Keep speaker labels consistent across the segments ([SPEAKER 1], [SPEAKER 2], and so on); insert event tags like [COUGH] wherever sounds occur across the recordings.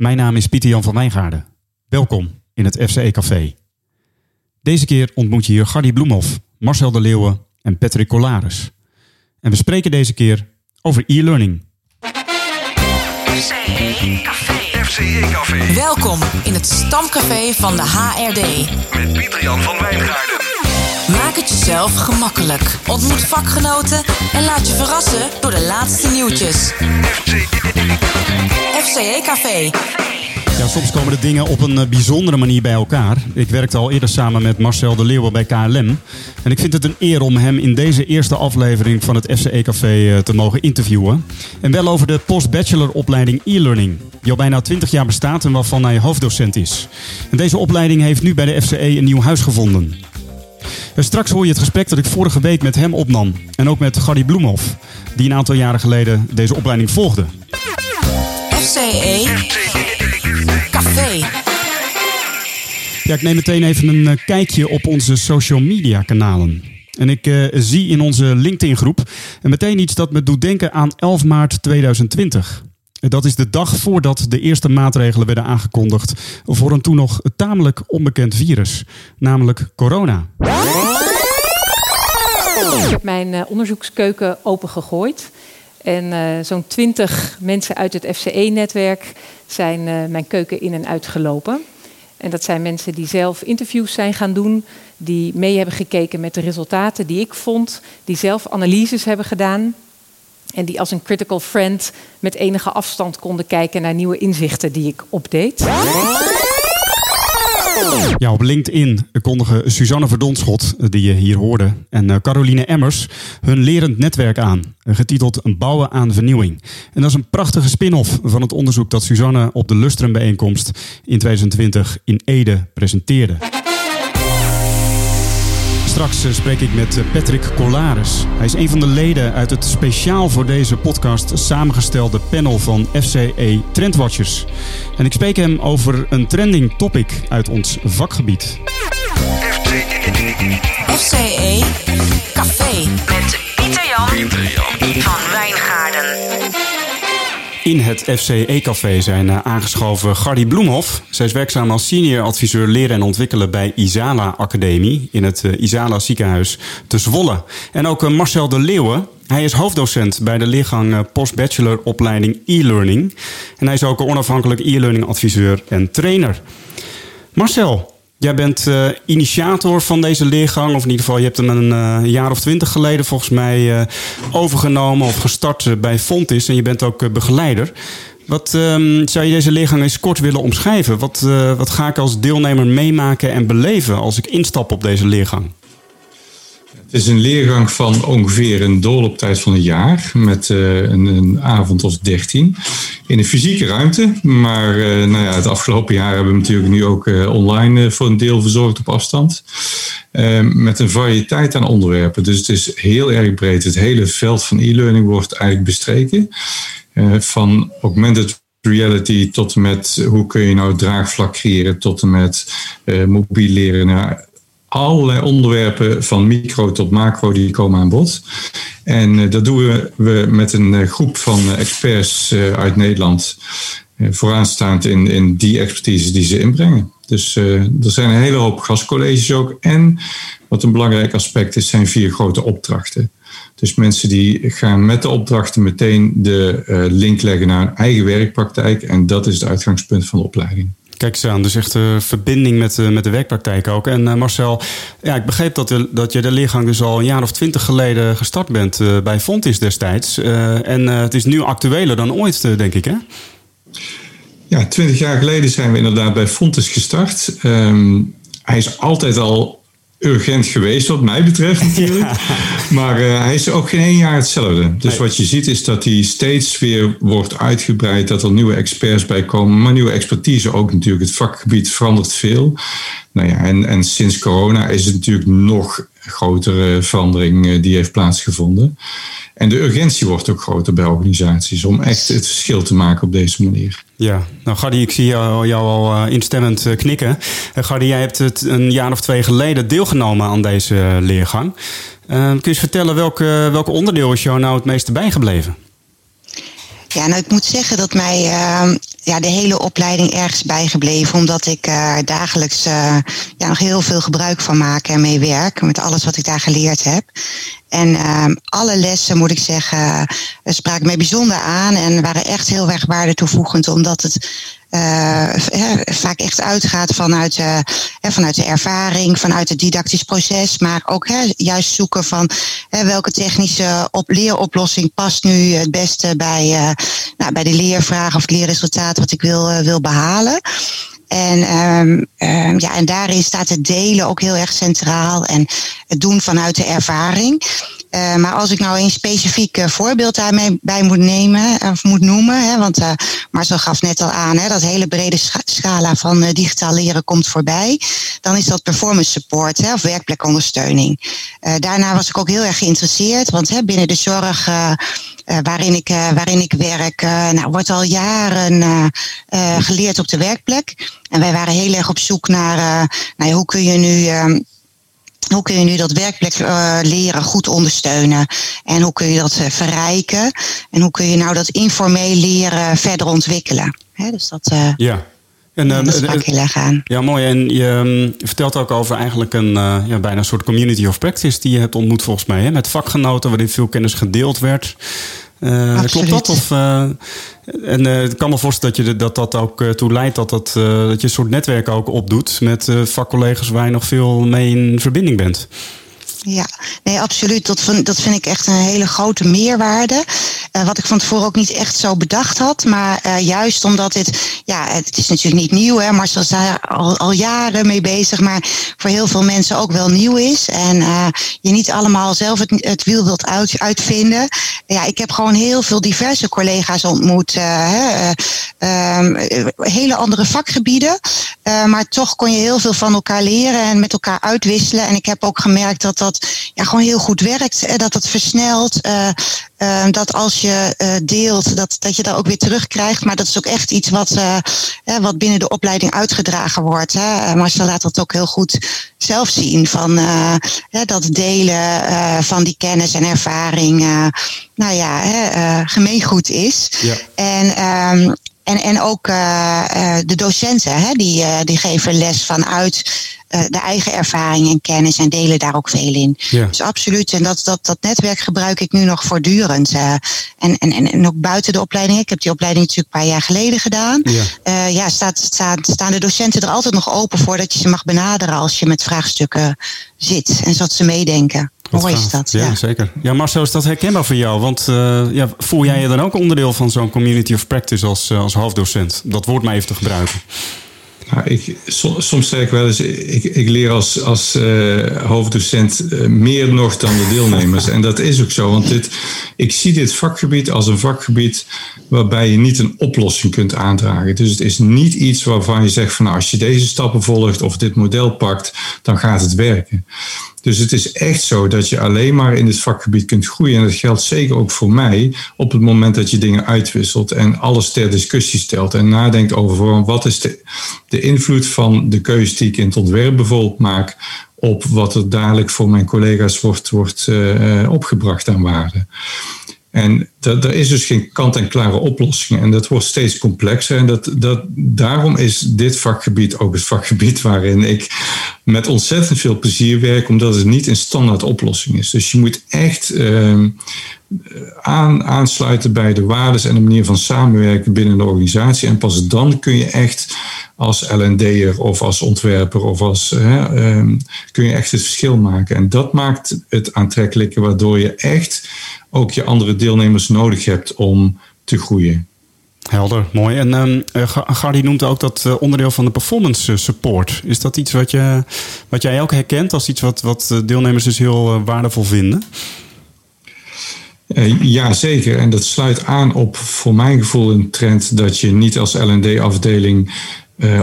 [SPEAKER 1] Mijn naam is Pieter Jan van Wijngaarden. Welkom in het FCE Café. Deze keer ontmoet je hier Gardy Bloemhoff, Marcel de Leeuwen en Patrick Colaris. En we spreken deze keer over e-learning.
[SPEAKER 2] FCE Café.
[SPEAKER 3] FCE Café
[SPEAKER 2] Welkom in het stamcafé van de HRD.
[SPEAKER 3] met Pieter Jan van Wijngaarden.
[SPEAKER 2] Maak het jezelf gemakkelijk. Ontmoet vakgenoten en laat je verrassen door de laatste nieuwtjes. FCE Café.
[SPEAKER 1] Ja, soms komen de dingen op een eh, bijzondere manier bij elkaar. Ik werkte al eerder samen met Marcel de Leeuwen bij KLM. En ik vind het een eer om hem in deze eerste aflevering van het FCE Café eh, te mogen interviewen. En wel over de postbacheloropleiding e-learning. Die al bijna 20 jaar bestaat en waarvan hij hoofddocent is. En deze opleiding heeft nu bij de FCE een nieuw huis gevonden. En straks hoor je het gesprek dat ik vorige week met hem opnam. En ook met Gardy Bloemhoff, die een aantal jaren geleden deze opleiding volgde.
[SPEAKER 2] FCE Café.
[SPEAKER 1] Ja, ik neem meteen even een eh, kijkje op onze social media kanalen. En ik eh, zie in onze LinkedIn groep meteen iets dat me doet denken aan 11 maart 2020. Dat is de dag voordat de eerste maatregelen werden aangekondigd voor een toen nog tamelijk onbekend virus, namelijk corona.
[SPEAKER 4] Ik heb mijn eh, onderzoekskeuken opengegooid. En eh, zo'n twintig mensen uit het FCE-netwerk zijn eh, mijn keuken in en uitgelopen. En dat zijn mensen die zelf interviews zijn gaan doen, die mee hebben gekeken met de resultaten die ik vond, die zelf analyses hebben gedaan. En die als een critical friend met enige afstand konden kijken naar nieuwe inzichten die ik opdeed.
[SPEAKER 1] Ja, op LinkedIn kondigen Suzanne Verdonschot, die je hier hoorde, en eh, Caroline Emmers hun lerend netwerk aan, getiteld Bouwen aan Vernieuwing. En dat is een prachtige spin-off van het onderzoek dat Suzanne op de Lustrum bijeenkomst in 2020 in Ede presenteerde. Straks eh, spreek ik met eh, Patrick Colaris. Hij is een van de leden uit het speciaal voor deze podcast samengestelde panel van FCE Trendwatchers. En ik spreek hem over een trending topic uit ons vakgebied.
[SPEAKER 2] FCE Café. Met Pieter Jan van Wijngaarden.
[SPEAKER 1] In het FCE-café zijn eh, aangeschoven Gardy Bloemhoff. Zij is werkzaam als senior adviseur leren en ontwikkelen bij Isala Academie in het eh, Isala ziekenhuis te Zwolle. En ook eh, Marcel de Leeuwen. Hij is hoofddocent bij de leergang postbachelor opleiding e-learning. En hij is ook onafhankelijk e-learning adviseur en trainer. Marcel, jij bent eh, initiator van deze leergang. Of in ieder geval, je hebt hem een eh, jaar of twintig geleden volgens mij eh, overgenomen of gestart bij Fontis. En je bent ook begeleider. Wat ehm, zou je deze leergang eens kort willen omschrijven? Wat, wat ga ik als deelnemer meemaken en beleven als ik instap op deze leergang?
[SPEAKER 5] Het is een leergang van ongeveer een doorlooptijd van een jaar. Met eh, een, een avond of dertien. In een fysieke ruimte. Maar eh, nou ja, het afgelopen jaar hebben we natuurlijk nu ook eh, online voor een deel verzorgd op afstand. Eh, met een variëteit aan onderwerpen. Dus het is heel erg breed. Het hele veld van e-learning wordt eigenlijk bestreken. Van augmented reality tot en met hoe kun je nou draagvlak creëren. Tot en met mobiel leren. Nou, allerlei onderwerpen van micro tot macro die komen aan bod. En eh, dat doen we, met een eh, groep van experts eh, uit Nederland. vooraanstaand in, in die expertise die ze inbrengen. Dus er zijn een hele hoop gastcolleges ook. En wat een belangrijk aspect is, zijn vier grote opdrachten. Dus mensen die gaan met de opdrachten meteen de link leggen naar hun eigen werkpraktijk. En dat is het uitgangspunt van de opleiding.
[SPEAKER 1] Kijk eens aan, dus echt uh, verbinding met, uh, met de werkpraktijk ook. En uh, Marcel, ja, ik begreep dat, dat je de leergang dus al een jaar of twintig geleden gestart bent bij Fontis destijds. En het is nu actueler dan ooit, denk ik, hè?
[SPEAKER 5] Ja, twintig jaar geleden zijn we inderdaad bij Fontis gestart. Um, hij is altijd al urgent geweest, wat mij betreft natuurlijk. [LAUGHS] Ja. Maar uh, hij is ook geen één jaar hetzelfde. Dus wat je ziet is dat hij steeds weer wordt uitgebreid, dat er nieuwe experts bij komen, maar nieuwe expertise ook natuurlijk. Het vakgebied verandert veel. Nou ja, en, en sinds corona is het natuurlijk nog grotere verandering uh, die heeft plaatsgevonden. En de urgentie wordt ook groter bij organisaties om echt het verschil te maken op deze manier.
[SPEAKER 1] Ja, nou Gardy, ik zie jou, jou al uh, instemmend uh, knikken. Gardy, jij hebt het een jaar of twee geleden deelgenomen aan deze leergang. kun je eens vertellen welke, welke onderdeel is jou nou het meeste bijgebleven?
[SPEAKER 6] Ja, nou ik moet zeggen dat mij ja, de hele opleiding ergens bijgebleven. Omdat ik uh, dagelijks uh, ja, nog heel veel gebruik van maak en mee werk. Met alles wat ik daar geleerd heb. En uh, alle lessen, moet ik zeggen, spraken mij bijzonder aan. En waren echt heel erg waarde toevoegend. Omdat het uh, vaak echt uitgaat vanuit, uh, vanuit de ervaring, vanuit het didactisch proces, maar ook juist zoeken van welke technische op leeroplossing past nu het beste bij, uh, nou, bij de leervraag of het leerresultaat wat ik wil, wil behalen. En, um, ja, en daarin staat het delen ook heel erg centraal en het doen vanuit de ervaring. Uh, maar als ik nou een specifiek uh, voorbeeld daarmee bij moet nemen of moet noemen, hè, want Marcel gaf net al aan, hè, dat hele brede scala van digitaal leren komt voorbij, dan is dat performance support hè, of werkplekondersteuning. daarna was ik ook heel erg geïnteresseerd, want hè, binnen de zorg waarin, ik, waarin ik werk, nou, wordt al jaren geleerd op de werkplek. En wij waren heel erg op zoek naar nou, hoe kun je nu ehm, hoe kun je nu dat werkplek uh, leren goed ondersteunen? En hoe kun je dat uh, verrijken? En hoe kun je nou dat informeel leren verder ontwikkelen? He, dus dat, uh,
[SPEAKER 1] ja.
[SPEAKER 6] En, ja, dat sprak heel erg aan.
[SPEAKER 1] Ja, mooi. En je um, vertelt ook over eigenlijk een ja, bijna een soort community of practice die je hebt ontmoet volgens mij. Hè? Met vakgenoten waarin veel kennis gedeeld werd. Uh, klopt dat? Of, uh, en uh, ik kan me voorstellen dat je, dat, dat ook toe leidt dat, dat, dat je een soort netwerk ook opdoet met vakcollega's waar je nog veel mee in verbinding bent.
[SPEAKER 6] Ja, nee, absoluut. Dat vind, dat vind ik echt een hele grote meerwaarde. Uh, wat ik van tevoren ook niet echt zo bedacht had. Maar uh, juist omdat dit, ja, het is natuurlijk niet nieuw, hè. Marcel is daar al, al jaren mee bezig. Maar voor heel veel mensen ook wel nieuw is. En uh, je niet allemaal zelf het, het wiel wilt uit, uitvinden. Ja, ik heb gewoon heel veel diverse collega's ontmoet. Hè, hele andere vakgebieden. maar toch kon je heel veel van elkaar leren en met elkaar uitwisselen. En ik heb ook gemerkt dat dat dat ja, gewoon heel goed werkt. Dat het versnelt. Uh, uh, dat als je uh, deelt, dat, dat je dat ook weer terugkrijgt. Maar dat is ook echt iets wat, wat binnen de opleiding uitgedragen wordt. Hè. Marcel laat dat ook heel goed zelf zien. Van dat delen van die kennis en ervaring. nou ja, gemeengoed is. Ja. En um, en, en ook uh, de docenten, hè, die, uh, die geven les vanuit de eigen ervaring en kennis en delen daar ook veel in. Ja. Dus absoluut. En dat, dat, dat netwerk gebruik ik nu nog voortdurend. en, en, en, en ook buiten de opleiding. Ik heb die opleiding natuurlijk een paar jaar geleden gedaan. Ja, ja staat, staat, staan de docenten er altijd nog open voor dat je ze mag benaderen als je met vraagstukken zit. En zodat ze meedenken. Wat Mooi is dat.
[SPEAKER 1] Ja, ja, zeker. Ja, Marcel, is dat herkenbaar voor jou? Want uh, ja, voel jij je dan ook onderdeel van zo'n community of practice als, als hoofddocent? Dat woord maar even te gebruiken.
[SPEAKER 5] Nou, ik, soms zeg ik wel eens, ik, ik leer als, als uh, hoofddocent uh, meer nog dan de deelnemers. en dat is ook zo, want dit, ik zie dit vakgebied als een vakgebied waarbij je niet een oplossing kunt aandragen. Dus het is niet iets waarvan je zegt van nou, als je deze stappen volgt of dit model pakt, dan gaat het werken. Dus het is echt zo dat je alleen maar in dit vakgebied kunt groeien. En dat geldt zeker ook voor mij op het moment dat je dingen uitwisselt en alles ter discussie stelt en nadenkt over wat is de, de invloed van de keuze die ik in het ontwerp bijvoorbeeld maak op wat er dadelijk voor mijn collega's wordt, wordt uh, opgebracht aan waarde. En er is dus geen kant-en-klare oplossing. En dat wordt steeds complexer. En dat, dat, daarom is dit vakgebied ook het vakgebied [LAUGHS] waarin ik met ontzettend veel plezier werk, omdat het niet een standaard oplossing is. Dus je moet echt uh, aan, aansluiten bij de waarden en de manier van samenwerken binnen de organisatie. En pas dan kun je echt als LND'er of als ontwerper of als uh, kun je echt het verschil maken. En dat maakt het aantrekkelijker, waardoor je echt ook je andere deelnemers nodig hebt om te groeien.
[SPEAKER 1] Helder, mooi. En um, Gardi noemt ook dat uh, onderdeel van de performance support. Is dat iets wat, je, wat jij ook herkent als iets wat, wat deelnemers dus heel waardevol vinden?
[SPEAKER 5] Uh, ja, zeker. En dat sluit aan op voor mijn gevoel een trend dat je niet als LD-afdeling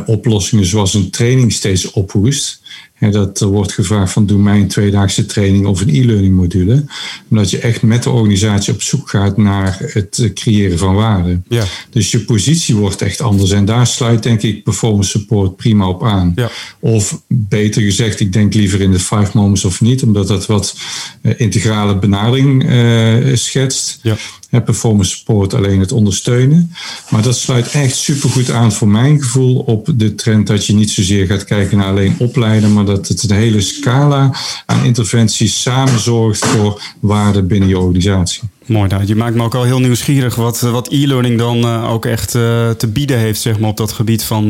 [SPEAKER 5] oplossingen zoals een training steeds ophoest. En dat er wordt gevraagd van doe mij een tweedaagse training of een e-learning module. Omdat je echt met de organisatie op zoek gaat naar het creëren van waarde.
[SPEAKER 1] Ja.
[SPEAKER 5] Dus je positie wordt echt anders. En daar sluit denk ik performance support prima op aan.
[SPEAKER 1] Ja.
[SPEAKER 5] Of beter gezegd, ik denk liever in de five moments of niet. Omdat dat wat eh, integrale benadering uh, schetst.
[SPEAKER 1] Ja.
[SPEAKER 5] Performance support alleen het ondersteunen. Maar dat sluit echt supergoed aan voor mijn gevoel op de trend dat je niet zozeer gaat kijken naar alleen opleiden, maar dat het een hele scala aan interventies samen zorgt voor waarde binnen je organisatie.
[SPEAKER 1] Mooi, nou, je maakt me ook al heel nieuwsgierig wat, wat e-learning dan uh, ook echt uh, te bieden heeft zeg maar, op dat gebied van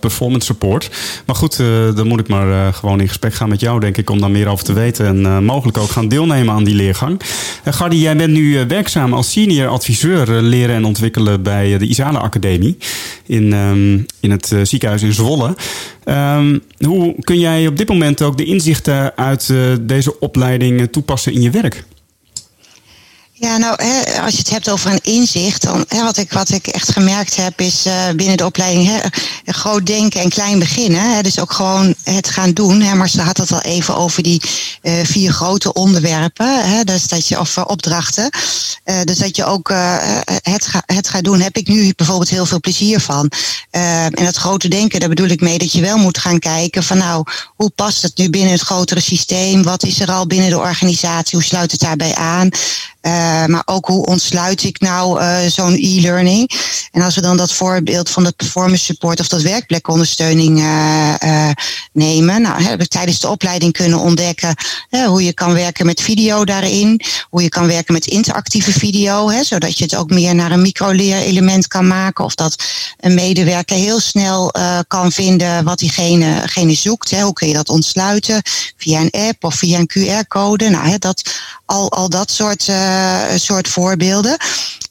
[SPEAKER 1] performance support. Maar goed, dan moet ik maar gewoon in gesprek gaan met jou, denk ik, om daar meer over te weten en mogelijk ook gaan deelnemen aan die leergang. Gardi, jij bent nu werkzaam als senior adviseur leren en ontwikkelen bij de Isala Academie in, um, in het ziekenhuis in Zwolle. Um, hoe kun jij op dit moment ook de inzichten uit deze opleiding toepassen in je werk?
[SPEAKER 6] Ja, nou, hè, als je het hebt over een inzicht, dan hè, wat, ik, wat ik echt gemerkt heb, is uh, binnen de opleiding hè, groot denken en klein beginnen. Dus ook gewoon het gaan doen. Hè, maar ze had het al even over die uh, vier grote onderwerpen, dus dat je, of uh, opdrachten. dus dat je ook het, het gaat doen. Heb ik nu bijvoorbeeld heel veel plezier van. en dat grote denken, daar bedoel ik mee dat je wel moet gaan kijken van nou, hoe past het nu binnen het grotere systeem? Wat is er al binnen de organisatie? Hoe sluit het daarbij aan? Uh, maar ook hoe ontsluit ik nou uh, zo'n e-learning? En als we dan dat voorbeeld van de performance support of dat werkplekondersteuning uh, nemen. Nou, heb ik tijdens de opleiding kunnen ontdekken hoe je kan werken met video daarin. Hoe je kan werken met interactieve video. Hè, zodat je het ook meer naar een microleerelement kan maken. Of dat een medewerker heel snel kan vinden wat diegene, diegene zoekt. Hè. Hoe kun je dat ontsluiten? Via een app of via een QR-code. Nou, hè, dat, al, al dat soort soort voorbeelden.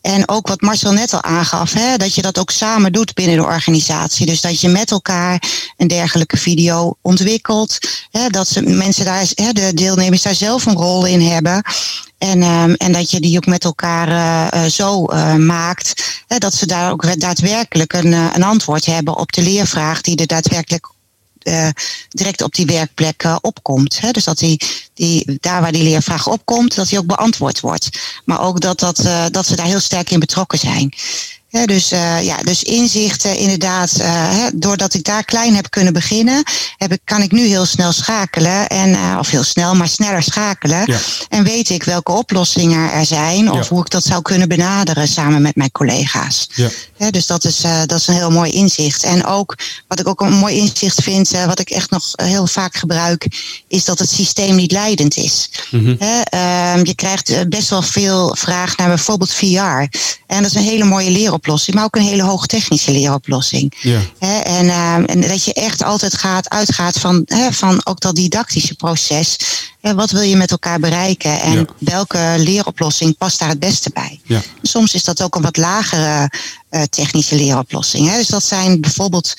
[SPEAKER 6] En ook wat Marcel net al aangaf, hè, dat je dat ook samen doet binnen de organisatie. Dus dat je met elkaar een dergelijke video ontwikkelt. Hè, dat ze, mensen daar, hè, de deelnemers daar zelf een rol in hebben. En, um, en dat je die ook met elkaar uh, zo uh, maakt. Hè, dat ze daar ook daadwerkelijk een, een antwoord hebben op de leervraag die er daadwerkelijk uh, direct op die werkplek uh, opkomt. Hè? Dus dat die, die, daar waar die leervraag opkomt, dat die ook beantwoord wordt. Maar ook dat, dat, uh, dat ze daar heel sterk in betrokken zijn. He, dus, uh, ja, dus inzichten inderdaad, uh, he, doordat ik daar klein heb kunnen beginnen, heb ik, kan ik nu heel snel schakelen. En, uh, of heel snel, maar sneller schakelen.
[SPEAKER 1] Ja.
[SPEAKER 6] En weet ik welke oplossingen er zijn of
[SPEAKER 1] Ja.
[SPEAKER 6] hoe ik dat zou kunnen benaderen samen met mijn collega's.
[SPEAKER 1] Ja.
[SPEAKER 6] Dus dat is, dat is een heel mooi inzicht. En ook wat ik ook een mooi inzicht vind, wat ik echt nog heel vaak gebruik, is dat het systeem niet leidend is.
[SPEAKER 1] Mhm.
[SPEAKER 6] Hè, um, je krijgt best wel veel vraag naar bijvoorbeeld VR. En dat is een hele mooie leeroplossing, maar ook een hele hoogtechnische leeroplossing.
[SPEAKER 1] Ja.
[SPEAKER 6] En, um, en dat je echt altijd gaat, uitgaat van, van ook dat didactische proces. Wat wil je met elkaar bereiken en
[SPEAKER 1] Ja.
[SPEAKER 6] welke leeroplossing past daar het beste bij?
[SPEAKER 1] Ja.
[SPEAKER 6] Soms is dat ook een wat lagere uh, technische leeroplossing. Dus dat zijn bijvoorbeeld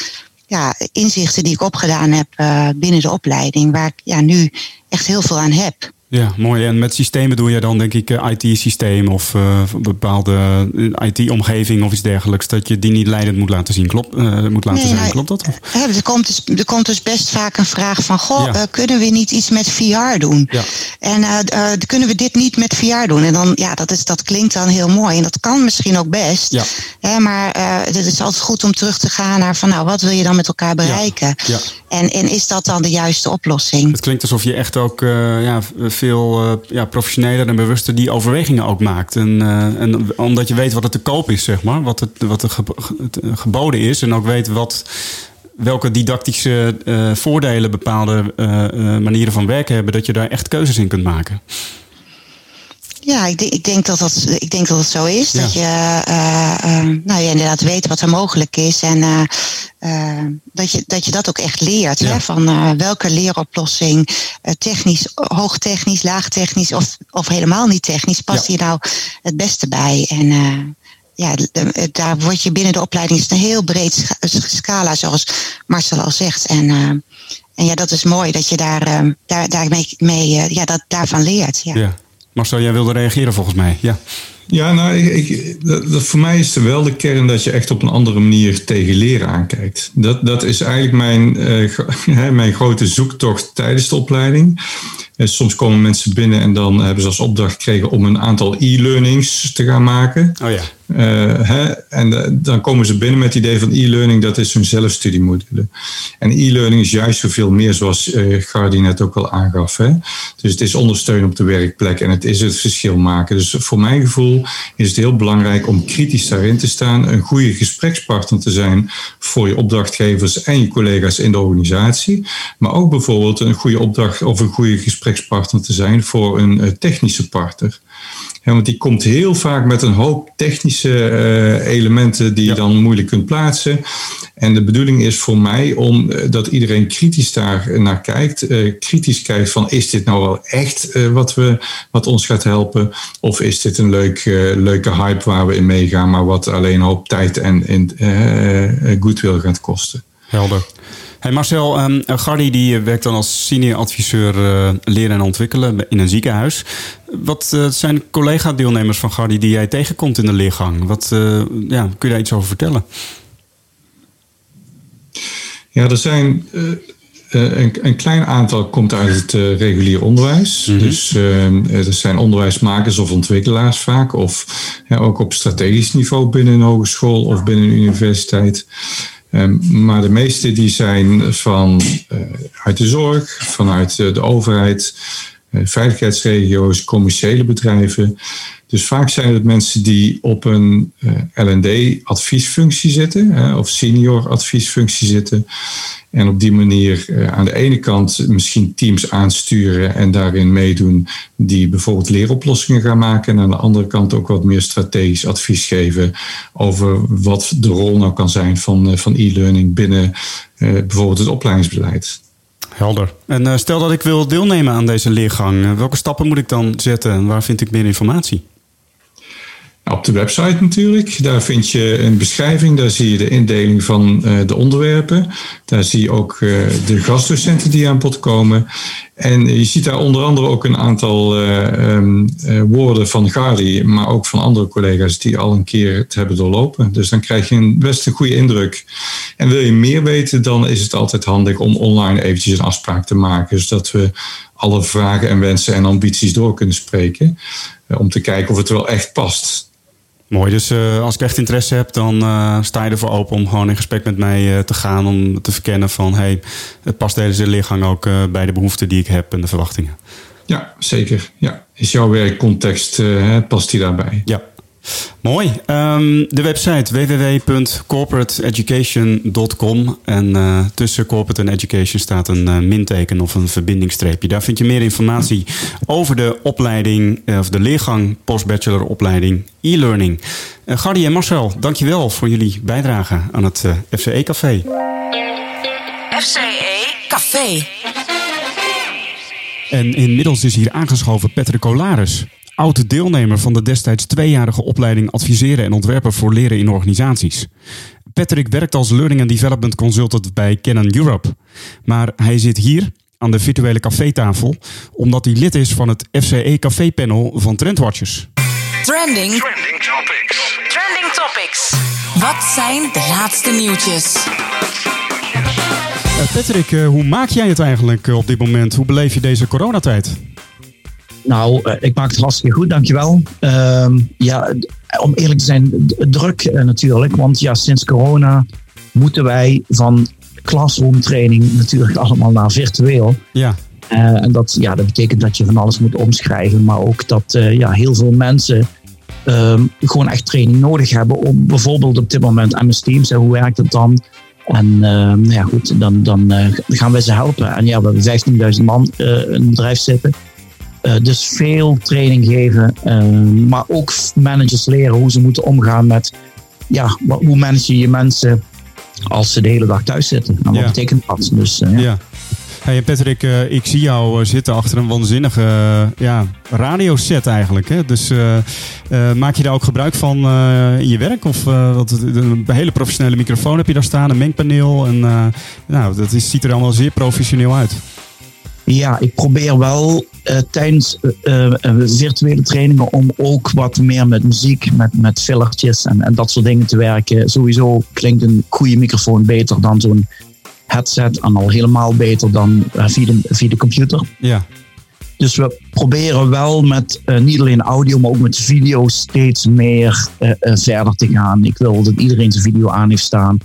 [SPEAKER 6] ja, inzichten die ik opgedaan heb uh, binnen de opleiding, waar ik ja, nu echt heel veel aan heb.
[SPEAKER 1] Ja, mooi. En met systemen doe je dan denk ik eh, IT-systeem of uh, bepaalde eh, IT-omgeving of iets dergelijks. Dat je die niet leidend moet laten zien. Klopt, uh, moet laten
[SPEAKER 6] Nee,
[SPEAKER 1] zijn.
[SPEAKER 6] nou,
[SPEAKER 1] Klopt dat?
[SPEAKER 6] Hè, er, komt dus, er komt dus best vaak een vraag van: Goh,
[SPEAKER 1] Ja.
[SPEAKER 6] uh, kunnen we niet iets met VR doen?
[SPEAKER 1] Ja.
[SPEAKER 6] En kunnen we dit niet met VR doen? En dan, ja, dat, is, dat klinkt dan heel mooi. En dat kan misschien ook best.
[SPEAKER 1] Ja.
[SPEAKER 6] Hè, maar het is altijd goed om terug te gaan naar van, nou, wat wil je dan met elkaar bereiken?
[SPEAKER 1] Ja.
[SPEAKER 6] En, en is dat dan de juiste oplossing?
[SPEAKER 1] Het klinkt alsof je echt ook ja, veel uh, ja, professioneler en bewuster die overwegingen ook maakt. En, uh, en omdat je weet wat het te koop is, zeg maar. Wat, het, wat er geboden is. En ook weet wat, welke didactische voordelen bepaalde manieren van werken hebben. Dat je daar echt keuzes in kunt maken.
[SPEAKER 6] Ja, ik denk, ik denk, dat, dat, ik denk dat het zo is.
[SPEAKER 1] Ja.
[SPEAKER 6] Dat je uh, nou, je inderdaad weet wat er mogelijk is. En uh, dat, je, dat je dat ook echt leert.
[SPEAKER 1] Ja.
[SPEAKER 6] Hè? Van welke leeroplossing, technisch, hoogtechnisch, laagtechnisch of, of helemaal niet technisch, past
[SPEAKER 1] Ja.
[SPEAKER 6] hier nou het beste bij. En ja, daar word je binnen de opleiding is een heel breed scala, zoals Marcel al zegt. En, en ja, dat is mooi dat je daar, daar, mee, uh, ja, dat, daarvan leert. Ja.
[SPEAKER 1] Marcel, jij wilde reageren volgens mij. Ja.
[SPEAKER 5] Ja, nou, ik, ik, dat, dat voor mij is er wel de kern dat je echt op een andere manier tegen leren aankijkt. Dat, dat is eigenlijk mijn, uh, [LAUGHS] mijn grote zoektocht tijdens de opleiding. En soms komen mensen binnen en dan hebben ze als opdracht gekregen om een aantal e-learnings te gaan maken.
[SPEAKER 1] Oh ja.
[SPEAKER 5] Uh, hè, en uh, dan komen ze binnen met het idee van e-learning, dat is hun zelfstudiemodule. En e-learning is juist zoveel meer, zoals uh, Gardi net ook al aangaf. Hè? Dus het is ondersteunen op de werkplek en het is het verschil maken. Dus voor mijn gevoel is het heel belangrijk om kritisch daarin te staan, een goede gesprekspartner te zijn voor je opdrachtgevers en je collega's in de organisatie. Maar ook bijvoorbeeld een goede opdracht of een goede gesprekspartner te zijn voor een technische partner. Ja, want die komt heel vaak met een hoop technische uh, elementen die ja. je dan moeilijk kunt plaatsen. En de bedoeling is voor mij om uh, dat iedereen kritisch daar naar kijkt. Uh, kritisch kijkt van is dit nou wel echt wat, we, wat ons gaat helpen? Of is dit een leuk, leuke hype waar we in meegaan, maar wat alleen een hoop tijd en, en goodwill gaat kosten?
[SPEAKER 1] Helder. Hey Marcel, um, Gardi die werkt dan als senior adviseur uh, leren en ontwikkelen in een ziekenhuis. Wat uh, zijn collega-deelnemers van Gardi die jij tegenkomt in de leergang? Wat, uh, ja, kun je daar iets over vertellen?
[SPEAKER 5] Ja, er zijn een, een, klein aantal komt uit het regulier onderwijs. Mm -hmm. Dus er zijn onderwijsmakers of ontwikkelaars vaak. Of ja, ook op strategisch niveau binnen een hogeschool of binnen een universiteit. Um, maar de meeste die zijn van, uh, uit de zorg, vanuit uh, de overheid, uh, veiligheidsregio's, commerciële bedrijven. Dus vaak zijn het mensen die op een LD-adviesfunctie zitten of senior adviesfunctie zitten. En op die manier aan de ene kant misschien teams aansturen en daarin meedoen die bijvoorbeeld leeroplossingen gaan maken. En aan de andere kant ook wat meer strategisch advies geven over wat de rol nou kan zijn van, van e-learning binnen bijvoorbeeld het opleidingsbeleid.
[SPEAKER 1] Helder. En uh, stel dat ik wil deelnemen aan deze leergang, uh, welke stappen moet ik dan zetten en waar vind ik meer informatie?
[SPEAKER 5] Op de website natuurlijk. Daar vind je een beschrijving. Daar zie je de indeling van uh, de onderwerpen. Daar zie je ook de gastdocenten die aan bod komen. En je ziet daar onder andere ook een aantal um, woorden van Gari, maar ook van andere collega's die al een keer het hebben doorlopen. Dus dan krijg je een, best een goede indruk. En wil je meer weten, dan is het altijd handig om online eventjes een afspraak te maken, zodat we alle vragen en wensen en ambities door kunnen spreken. Om te kijken of het wel echt past.
[SPEAKER 1] Mooi, dus uh, als ik echt interesse heb, dan uh, sta je ervoor open om gewoon in gesprek met mij uh, te gaan. Om te verkennen van, hey, het past deze leergang ook bij de behoeften die ik heb en de verwachtingen.
[SPEAKER 5] Ja, zeker. Ja. Is jouw werkcontext, past die daarbij?
[SPEAKER 1] Ja. Mooi. Um, de website www.corporateeducation.com. En uh, tussen corporate en education staat een uh, minteken of een verbindingsstreepje. Daar vind je meer informatie over de opleiding, uh, of de leergang postbachelor opleiding e-learning. Gardi en Marcel, dankjewel voor jullie bijdrage aan het FCE Café.
[SPEAKER 2] FCE Café.
[SPEAKER 1] En inmiddels is hier aangeschoven Patrick Colaris oud deelnemer van de destijds tweejarige opleiding Adviseren en Ontwerpen voor Leren in Organisaties. Patrick werkt als Learning and Development Consultant bij Canon Europe. Maar hij zit hier aan de virtuele cafetafel omdat hij lid is van het FCE Café Panel van Trendwatchers.
[SPEAKER 2] Trending.
[SPEAKER 3] Trending topics.
[SPEAKER 2] Trending topics. Wat zijn de laatste nieuwtjes?
[SPEAKER 1] Uh, Patrick, uh, hoe maak jij het eigenlijk uh, op dit moment? Hoe beleef je deze coronatijd?
[SPEAKER 7] Nou, uh, ik maak het hartstikke goed, dankjewel. Uh, ja, om eerlijk te zijn, druk uh, natuurlijk. Want ja, sinds corona moeten wij van classroom training natuurlijk [LAUGHS] allemaal naar virtueel.
[SPEAKER 1] Ja.
[SPEAKER 7] Uh, en dat, ja, dat betekent dat je van alles moet omschrijven. Maar ook dat ja, heel veel mensen ehm, gewoon echt training nodig hebben. Om bijvoorbeeld op dit moment MS Teams, hoe werkt het dan? En nou ja, goed, dan, dan gaan wij ze helpen. En ja, we hebben 15.000 man in het bedrijf zitten. Uh, dus veel training geven, uh, maar ook managers leren hoe ze moeten omgaan met, ja, hoe manage je je mensen als ze de hele dag thuis zitten. En wat ja. betekent dat? Dus, uh, ja.
[SPEAKER 1] ja. Hey Patrick, ik zie jou zitten achter een waanzinnige ja, radioset eigenlijk. Hè? Dus maak je daar ook gebruik van in je werk? Of wat, een hele professionele microfoon heb je daar staan, een mengpaneel. En, nou, dat is, ziet er allemaal zeer professioneel uit.
[SPEAKER 7] Ja, ik probeer wel uh, tijdens uh, virtuele trainingen om ook wat meer met muziek, met, met fillertjes en, en dat soort dingen te werken. Sowieso klinkt een goede microfoon beter dan zo'n headset en al helemaal beter dan via, de, via de computer.
[SPEAKER 1] Ja.
[SPEAKER 7] Dus we proberen wel met niet alleen audio, maar ook met video steeds meer verder te gaan. Ik wil dat iedereen zijn video aan heeft staan.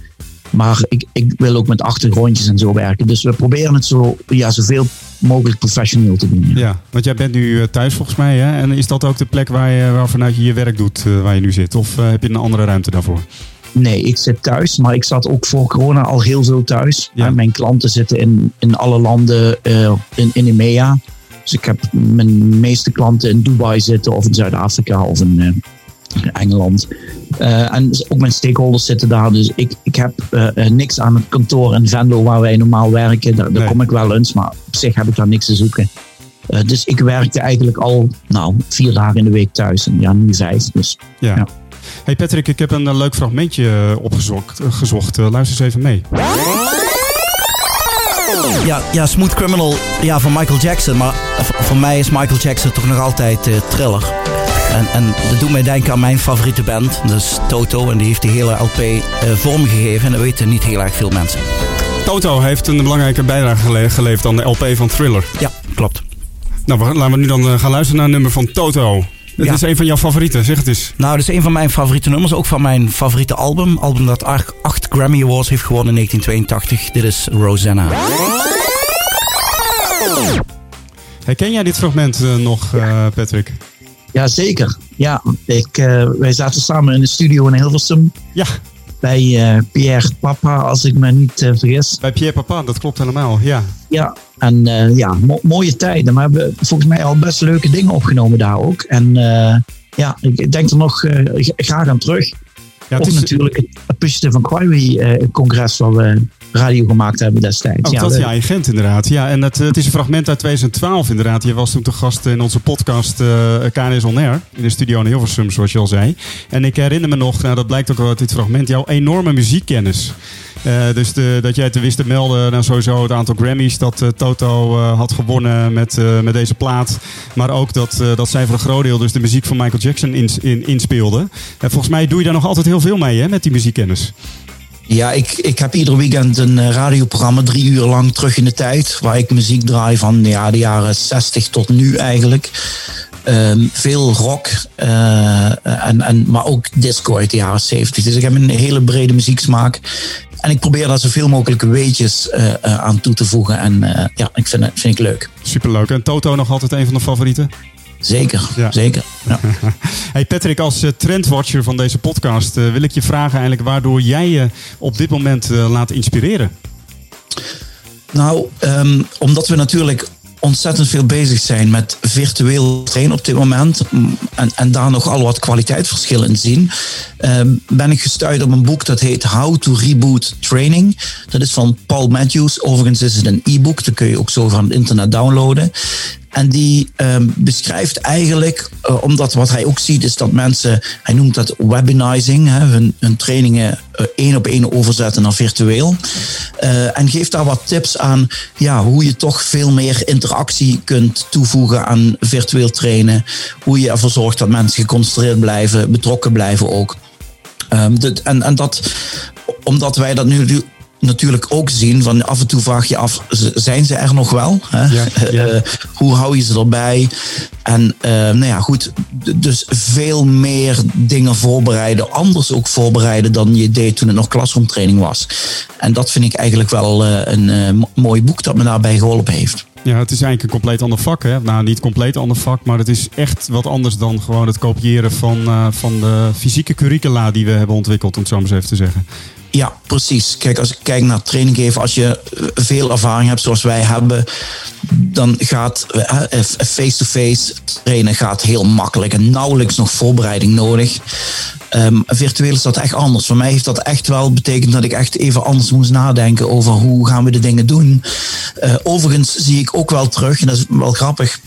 [SPEAKER 7] Maar ik, ik wil ook met achtergrondjes en zo werken. Dus we proberen het zo, ja, zoveel mogelijk professioneel te doen.
[SPEAKER 1] Ja. want jij bent nu eh, thuis volgens mij. Hè? En is dat ook de plek waar je, waar vanuit je je werk doet, uh, waar je nu zit? Of uh, heb je een andere ruimte daarvoor?
[SPEAKER 7] Nee, ik zit thuis, maar ik zat ook voor corona al heel veel thuis. Ja. Mijn klanten zitten in, in alle landen uh, in, in EMEA. Dus ik heb mijn meeste klanten in Dubai zitten, of in Zuid-Afrika, of in Engeland. Uh, en ook mijn stakeholders zitten daar. Dus ik, ik heb uh, niks aan het kantoor in Venlo waar wij normaal werken. Daar, daar kom ik wel eens, maar op zich heb ik daar niks te zoeken. Uh, dus ik werkte eigenlijk al nou, vier dagen in de week thuis. En ja, nu vijf. Dus,
[SPEAKER 1] ja. ja. Hey Patrick, ik heb een leuk fragmentje opgezocht. gezocht. luister eens even mee.
[SPEAKER 8] Ja, ja, Smooth Criminal ja, van Michael Jackson. Maar voor mij is Michael Jackson toch nog altijd Thriller. En, en dat doet mij denken aan mijn favoriete band, dus Toto. En die heeft die hele LP uh, vormgegeven. En dat weten niet heel erg veel mensen.
[SPEAKER 1] Toto heeft een belangrijke bijdrage geleverd aan de LP van Thriller.
[SPEAKER 8] Ja, klopt.
[SPEAKER 1] Nou, laten we nu dan gaan luisteren naar een nummer van Toto. Ja. is een van jouw favorieten, zeg het eens.
[SPEAKER 8] Nou, dat is een van mijn favoriete nummers. Ook van mijn favoriete album. Album dat acht Grammy Awards heeft gewonnen in 1982. Dit is Rosanna.
[SPEAKER 1] Herken jij dit fragment uh, nog, uh, Patrick?
[SPEAKER 7] Ja, zeker. Ja, ik, uh, wij zaten samen in de studio in Hilversum.
[SPEAKER 1] Ja.
[SPEAKER 7] Bij uh, Pierre Papa, als ik me niet uh, vergis.
[SPEAKER 1] Bij Pierre Papa, dat klopt helemaal, ja.
[SPEAKER 7] Ja, en ja, mo mooie tijden. Maar we hebben volgens mij al best leuke dingen opgenomen daar ook. En ja, ik denk er nog graag aan terug. Ja, het is... natuurlijk het Appreciative Inquiry-congres waar we radio gemaakt hebben destijds.
[SPEAKER 1] Oh, ja, dat is je agent inderdaad. Ja, en het, het is een fragment uit 2012 inderdaad. Je was toen te gast in onze podcast uh, KNS On Air. In de studio in Hilversum, zoals je al zei. En ik herinner me nog, nou, dat blijkt ook wel uit dit fragment, jouw enorme muziekkennis. Uh, dus de, dat jij te wist te melden, nou sowieso het aantal Grammys dat uh, Toto uh, had gewonnen met, met deze plaat. Maar ook dat, dat zij voor een groot deel dus de muziek van Michael Jackson in, in, inspeelde. En volgens mij doe je daar nog altijd heel veel mee hè, met die muziekkennis.
[SPEAKER 7] Ja, ik, ik heb ieder weekend een eh, radioprogramma, drie uur lang terug in de tijd. Waar ik muziek draai van ja, de jaren 60 tot nu eigenlijk. Um, veel rock, uh, en, en, maar ook disco uit de jaren 70. Dus ik heb een hele brede muzieksmaak. En ik probeer daar zoveel mogelijk weetjes uh, aan toe te voegen. En ja, ik vind, het, vind ik leuk.
[SPEAKER 1] Superleuk. En Toto nog altijd een van de favorieten?
[SPEAKER 7] Zeker, ja. zeker. Ja. [LAUGHS]
[SPEAKER 1] hey Patrick, als uh, trendwatcher van deze podcast uh, wil ik je vragen eigenlijk waardoor jij je op dit moment uh, laat inspireren.
[SPEAKER 7] Nou, um, omdat we natuurlijk ontzettend veel bezig zijn met virtueel trainen op dit moment. En, en daar nogal wat kwaliteitsverschillen in zien. Uh, ben ik gestuurd op een boek dat heet How to Reboot Training. Dat is van Paul Matthews. Overigens is het een e-book. Dat kun je ook zo van het internet downloaden. En die um, beschrijft eigenlijk, uh, omdat wat hij ook ziet is dat mensen, hij noemt dat webinizing, hè, hun, trainingen uh, één op één overzetten naar virtueel. Uh, en geeft daar wat tips aan ja, hoe je toch veel meer interactie kunt toevoegen aan virtueel trainen. Hoe je ervoor zorgt dat mensen geconcentreerd blijven, betrokken blijven ook. Dit, en, en dat, omdat wij dat nu natuurlijk ook zien. Van af en toe vraag je af, zijn ze er nog wel? Hè? Ja, [LAUGHS] ja. Uh, hoe hou je ze erbij? En uh, nou ja, goed. Dus veel meer dingen voorbereiden. Anders ook voorbereiden dan je deed toen het nog klasroomtraining was. En dat vind ik eigenlijk wel uh, een mooi boek dat me daarbij geholpen heeft.
[SPEAKER 1] Ja, het is eigenlijk een compleet ander vak. Hè? Nou, niet compleet ander vak, maar het is echt wat anders dan gewoon het kopiëren van, van de fysieke curricula die we hebben ontwikkeld, om het zo maar eens even te zeggen.
[SPEAKER 7] Ja, precies. Kijk, als ik kijk naar training geven, als je veel ervaring hebt zoals wij hebben, dan gaat face-to-face trainen gaat heel makkelijk en nauwelijks nog voorbereiding nodig. Um, virtueel is dat echt anders. Voor mij heeft dat echt wel betekend dat ik echt even anders moest nadenken over hoe gaan we de dingen doen. Uh, overigens zie ik ook wel terug, en dat is wel grappig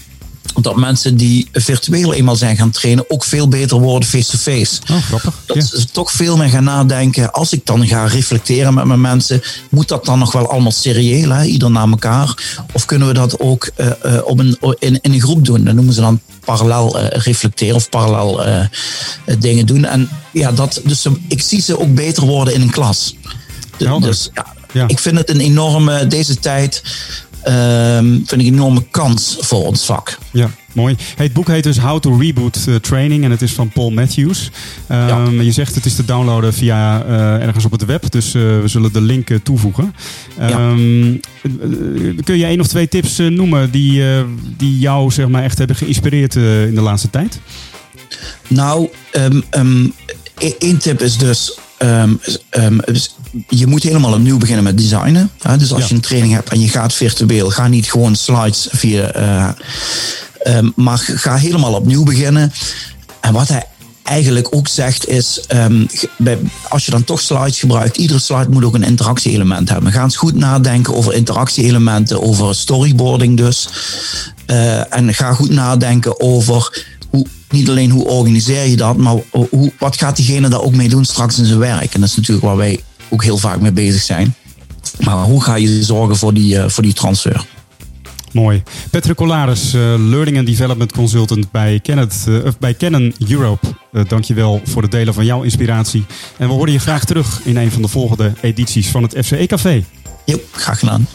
[SPEAKER 7] dat mensen die virtueel eenmaal zijn gaan trainen ook veel beter worden face-to-face.
[SPEAKER 1] Oh, grappig.
[SPEAKER 7] Dat
[SPEAKER 1] Ja.
[SPEAKER 7] ze toch veel meer gaan nadenken. Als ik dan ga reflecteren met mijn mensen, moet dat dan nog wel allemaal serieel, hè? ieder naar elkaar? Of kunnen we dat ook eh, op een, in, in een groep doen? Dat noemen ze dan parallel eh, reflecteren of parallel dingen doen. En ja, dat, dus ik zie ze ook beter worden in een klas. De- dus ja,
[SPEAKER 1] Ja.
[SPEAKER 7] ik vind het een enorme, deze tijd, ehm, vind ik een enorme kans voor ons vak.
[SPEAKER 1] Ja, mooi. Hey, het boek heet dus How to Reboot Training en het is van Paul Matthews. Ehm, Je zegt het is te downloaden via eh, ergens op het web, dus eh, we zullen de link eh, toevoegen. Ehm, eh, kun je één of twee tips noemen die, die jou zeg maar, echt hebben geïnspireerd in de laatste tijd?
[SPEAKER 7] Nou, ehm, ehm, e- één tip is dus. ehm, ehm, dus je moet helemaal opnieuw beginnen met designen. Hè? Dus als
[SPEAKER 1] Ja.
[SPEAKER 7] je een training hebt en je gaat virtueel, ga niet gewoon slides via. eh, ehm, maar ga helemaal opnieuw beginnen. En wat hij eigenlijk ook zegt is, ehm, bij- als je dan toch slides gebruikt, iedere slide moet ook een interactie-element hebben. Ga eens goed nadenken over interactie-elementen, over storyboarding dus. Eh, en ga goed nadenken over hoe, niet alleen hoe organiseer je dat, maar hoe, wat gaat diegene daar ook mee doen straks in zijn werk. En dat is natuurlijk waar wij ook heel vaak mee bezig zijn. Maar hoe ga je zorgen voor die, eh, voor die transfer?
[SPEAKER 1] Mooi. Patrick Colaris, eh, Learning and Development Consultant bij, Kenneth, eh, bij Canon Europe. Uh, dankjewel voor het delen van jouw inspiratie. En we horen je graag terug in een van de volgende edities van het FCE Café.
[SPEAKER 7] Jo, graag gedaan.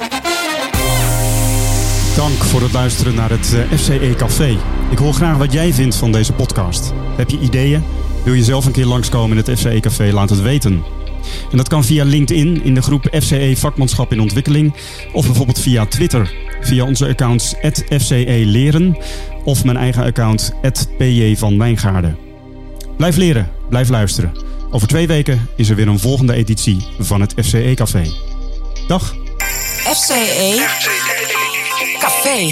[SPEAKER 1] Dank voor het luisteren naar het FCE Café. Ik hoor graag wat jij vindt van deze podcast. Heb je ideeën? Wil je zelf een keer langskomen in het FCE Café? Laat het weten. En dat kan via LinkedIn in de groep FCE Vakmanschap in Ontwikkeling. Of bijvoorbeeld via Twitter. Via onze accounts FCE Leren. Of mijn eigen account PJ van Wijngaarden. Blijf leren, blijf luisteren. Over twee weken is er weer een volgende editie van het FCE Café. Dag!
[SPEAKER 2] FCE Café.